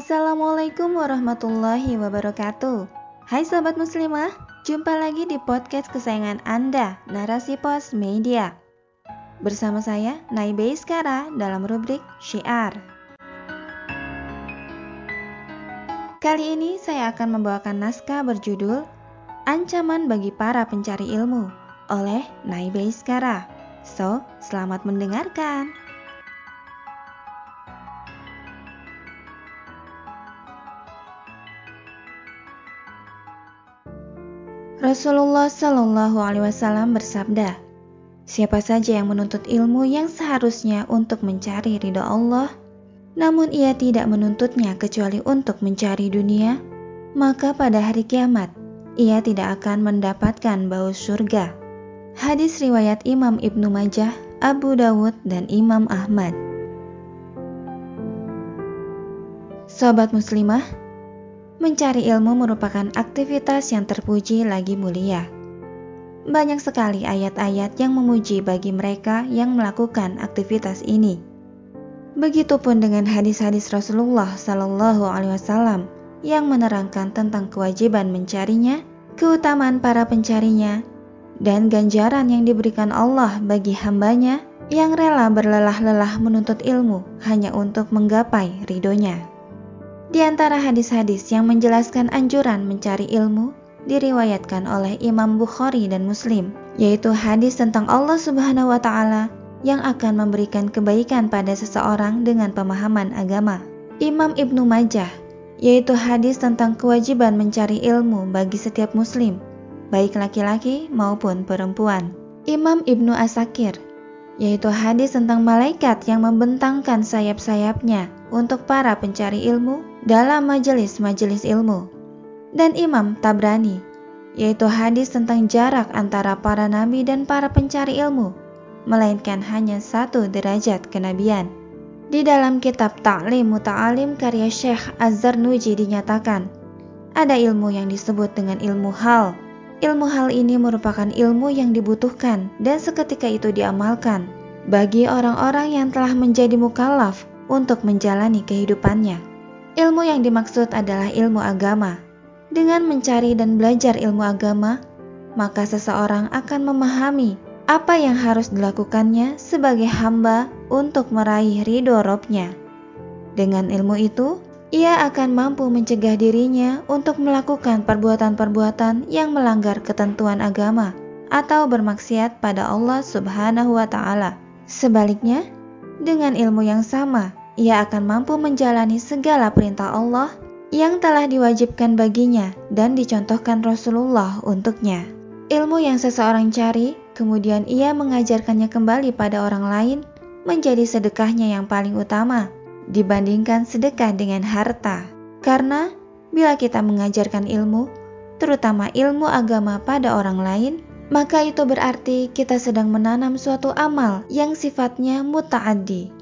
Assalamualaikum warahmatullahi wabarakatuh. Hai sobat muslimah, jumpa lagi di podcast kesayangan Anda, Narasi Pos Media. Bersama saya, Naibe Iskara dalam rubrik Syiar. Kali ini saya akan membawakan naskah berjudul Ancaman bagi para pencari ilmu oleh Naibe Iskara. So, selamat mendengarkan. Rasulullah Shallallahu Alaihi Wasallam bersabda, Siapa saja yang menuntut ilmu yang seharusnya untuk mencari ridho Allah, namun ia tidak menuntutnya kecuali untuk mencari dunia, maka pada hari kiamat ia tidak akan mendapatkan bau surga. Hadis riwayat Imam Ibnu Majah, Abu Dawud, dan Imam Ahmad. Sobat muslimah, Mencari ilmu merupakan aktivitas yang terpuji lagi mulia. Banyak sekali ayat-ayat yang memuji bagi mereka yang melakukan aktivitas ini. Begitupun dengan hadis-hadis Rasulullah Sallallahu Alaihi Wasallam yang menerangkan tentang kewajiban mencarinya, keutamaan para pencarinya, dan ganjaran yang diberikan Allah bagi hambanya yang rela berlelah-lelah menuntut ilmu hanya untuk menggapai ridhonya. Di antara hadis-hadis yang menjelaskan anjuran mencari ilmu diriwayatkan oleh Imam Bukhari dan Muslim, yaitu hadis tentang Allah Subhanahu wa taala yang akan memberikan kebaikan pada seseorang dengan pemahaman agama. Imam Ibnu Majah, yaitu hadis tentang kewajiban mencari ilmu bagi setiap muslim, baik laki-laki maupun perempuan. Imam Ibnu Asakir, yaitu hadis tentang malaikat yang membentangkan sayap-sayapnya untuk para pencari ilmu dalam majelis-majelis ilmu. Dan Imam Tabrani, yaitu hadis tentang jarak antara para nabi dan para pencari ilmu, melainkan hanya satu derajat kenabian. Di dalam kitab Ta'lim Muta'alim karya Syekh Azhar Nuji dinyatakan, ada ilmu yang disebut dengan ilmu hal. Ilmu hal ini merupakan ilmu yang dibutuhkan dan seketika itu diamalkan bagi orang-orang yang telah menjadi mukallaf untuk menjalani kehidupannya. Ilmu yang dimaksud adalah ilmu agama. Dengan mencari dan belajar ilmu agama, maka seseorang akan memahami apa yang harus dilakukannya sebagai hamba untuk meraih ridho robnya. Dengan ilmu itu, ia akan mampu mencegah dirinya untuk melakukan perbuatan-perbuatan yang melanggar ketentuan agama atau bermaksiat pada Allah Subhanahu wa Ta'ala. Sebaliknya, dengan ilmu yang sama, ia akan mampu menjalani segala perintah Allah yang telah diwajibkan baginya dan dicontohkan Rasulullah untuknya. Ilmu yang seseorang cari, kemudian ia mengajarkannya kembali pada orang lain, menjadi sedekahnya yang paling utama dibandingkan sedekah dengan harta. Karena bila kita mengajarkan ilmu, terutama ilmu agama pada orang lain, maka itu berarti kita sedang menanam suatu amal yang sifatnya muta'addi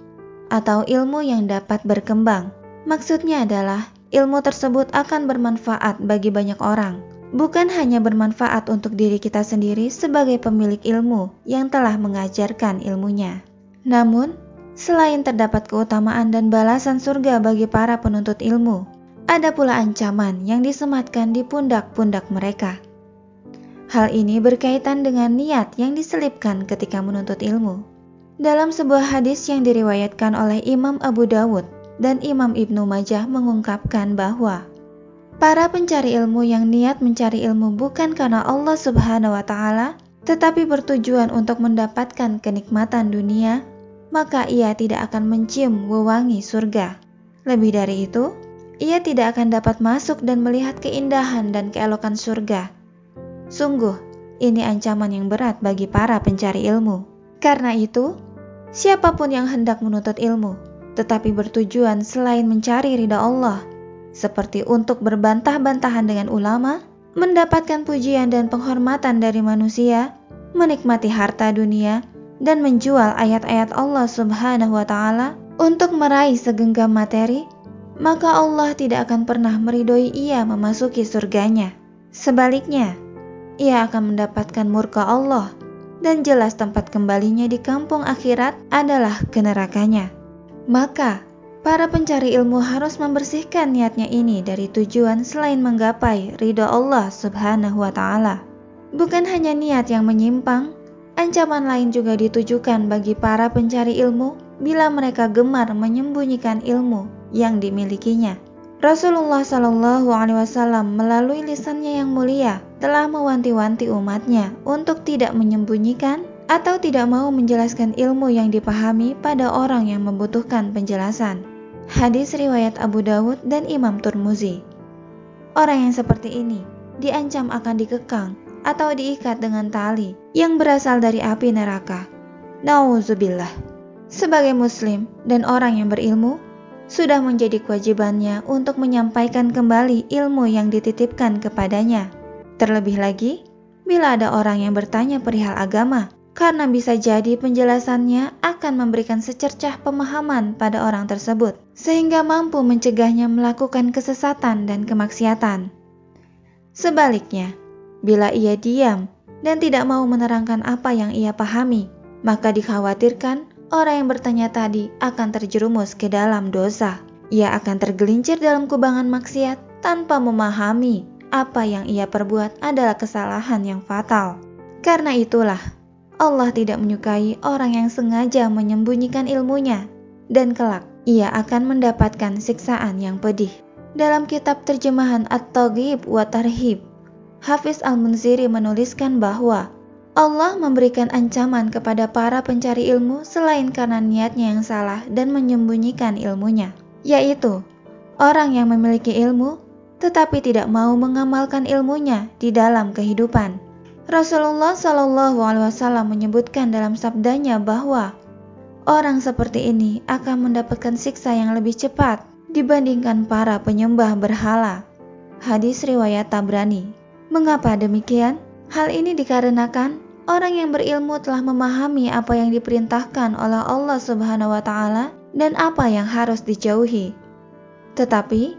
atau ilmu yang dapat berkembang. Maksudnya adalah ilmu tersebut akan bermanfaat bagi banyak orang, bukan hanya bermanfaat untuk diri kita sendiri sebagai pemilik ilmu yang telah mengajarkan ilmunya. Namun, selain terdapat keutamaan dan balasan surga bagi para penuntut ilmu, ada pula ancaman yang disematkan di pundak-pundak mereka. Hal ini berkaitan dengan niat yang diselipkan ketika menuntut ilmu. Dalam sebuah hadis yang diriwayatkan oleh Imam Abu Dawud dan Imam Ibnu Majah mengungkapkan bahwa para pencari ilmu yang niat mencari ilmu bukan karena Allah Subhanahu wa taala, tetapi bertujuan untuk mendapatkan kenikmatan dunia, maka ia tidak akan mencium wewangi surga. Lebih dari itu, ia tidak akan dapat masuk dan melihat keindahan dan keelokan surga. Sungguh, ini ancaman yang berat bagi para pencari ilmu. Karena itu, Siapa pun yang hendak menuntut ilmu, tetapi bertujuan selain mencari ridha Allah, seperti untuk berbantah-bantahan dengan ulama, mendapatkan pujian dan penghormatan dari manusia, menikmati harta dunia, dan menjual ayat-ayat Allah Subhanahu wa Ta'ala untuk meraih segenggam materi, maka Allah tidak akan pernah meridhoi ia memasuki surganya. Sebaliknya, ia akan mendapatkan murka Allah dan jelas tempat kembalinya di kampung akhirat adalah ke nerakanya. Maka, Para pencari ilmu harus membersihkan niatnya ini dari tujuan selain menggapai ridho Allah Subhanahu wa Ta'ala. Bukan hanya niat yang menyimpang, ancaman lain juga ditujukan bagi para pencari ilmu bila mereka gemar menyembunyikan ilmu yang dimilikinya. Rasulullah Shallallahu Alaihi Wasallam melalui lisannya yang mulia telah mewanti-wanti umatnya untuk tidak menyembunyikan atau tidak mau menjelaskan ilmu yang dipahami pada orang yang membutuhkan penjelasan. Hadis riwayat Abu Dawud dan Imam Turmuzi. Orang yang seperti ini diancam akan dikekang atau diikat dengan tali yang berasal dari api neraka. Nauzubillah. Sebagai muslim dan orang yang berilmu, sudah menjadi kewajibannya untuk menyampaikan kembali ilmu yang dititipkan kepadanya. Terlebih lagi, bila ada orang yang bertanya perihal agama, karena bisa jadi penjelasannya akan memberikan secercah pemahaman pada orang tersebut, sehingga mampu mencegahnya melakukan kesesatan dan kemaksiatan. Sebaliknya, bila ia diam dan tidak mau menerangkan apa yang ia pahami, maka dikhawatirkan orang yang bertanya tadi akan terjerumus ke dalam dosa. Ia akan tergelincir dalam kubangan maksiat tanpa memahami apa yang ia perbuat adalah kesalahan yang fatal. Karena itulah, Allah tidak menyukai orang yang sengaja menyembunyikan ilmunya, dan kelak ia akan mendapatkan siksaan yang pedih. Dalam kitab terjemahan At-Taghib wa Tarhib, Hafiz Al-Munziri menuliskan bahwa Allah memberikan ancaman kepada para pencari ilmu selain karena niatnya yang salah dan menyembunyikan ilmunya, yaitu orang yang memiliki ilmu tetapi tidak mau mengamalkan ilmunya di dalam kehidupan. Rasulullah Wasallam menyebutkan dalam sabdanya bahwa orang seperti ini akan mendapatkan siksa yang lebih cepat dibandingkan para penyembah berhala. Hadis riwayat Tabrani. Mengapa demikian? Hal ini dikarenakan Orang yang berilmu telah memahami apa yang diperintahkan oleh Allah Subhanahu wa taala dan apa yang harus dijauhi. Tetapi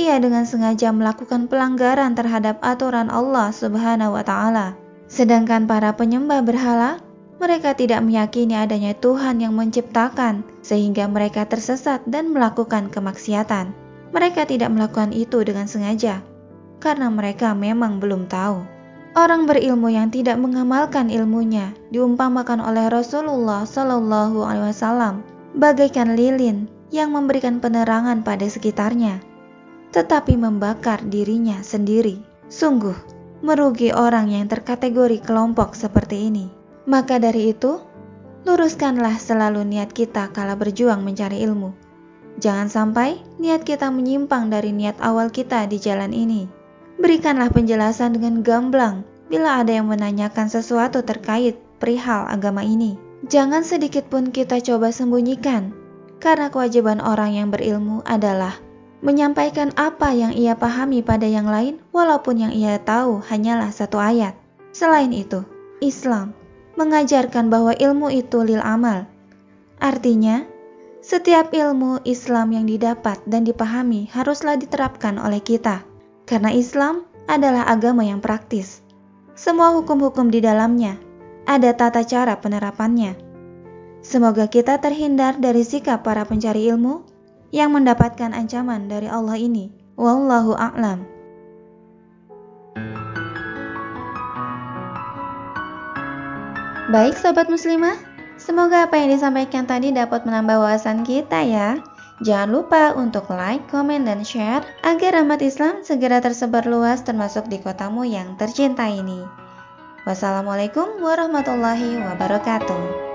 ia dengan sengaja melakukan pelanggaran terhadap aturan Allah Subhanahu wa taala. Sedangkan para penyembah berhala, mereka tidak meyakini adanya Tuhan yang menciptakan sehingga mereka tersesat dan melakukan kemaksiatan. Mereka tidak melakukan itu dengan sengaja karena mereka memang belum tahu. Orang berilmu yang tidak mengamalkan ilmunya diumpamakan oleh Rasulullah Shallallahu Alaihi Wasallam bagaikan lilin yang memberikan penerangan pada sekitarnya, tetapi membakar dirinya sendiri. Sungguh merugi orang yang terkategori kelompok seperti ini. Maka dari itu, luruskanlah selalu niat kita kala berjuang mencari ilmu. Jangan sampai niat kita menyimpang dari niat awal kita di jalan ini. Berikanlah penjelasan dengan gamblang bila ada yang menanyakan sesuatu terkait perihal agama ini. Jangan sedikit pun kita coba sembunyikan, karena kewajiban orang yang berilmu adalah menyampaikan apa yang ia pahami pada yang lain, walaupun yang ia tahu hanyalah satu ayat. Selain itu, Islam mengajarkan bahwa ilmu itu lil amal. Artinya, setiap ilmu Islam yang didapat dan dipahami haruslah diterapkan oleh kita karena Islam adalah agama yang praktis. Semua hukum-hukum di dalamnya ada tata cara penerapannya. Semoga kita terhindar dari sikap para pencari ilmu yang mendapatkan ancaman dari Allah ini. Wallahu a'lam. Baik sobat muslimah, semoga apa yang disampaikan tadi dapat menambah wawasan kita ya. Jangan lupa untuk like, komen, dan share agar rahmat Islam segera tersebar luas termasuk di kotamu yang tercinta ini. Wassalamualaikum warahmatullahi wabarakatuh.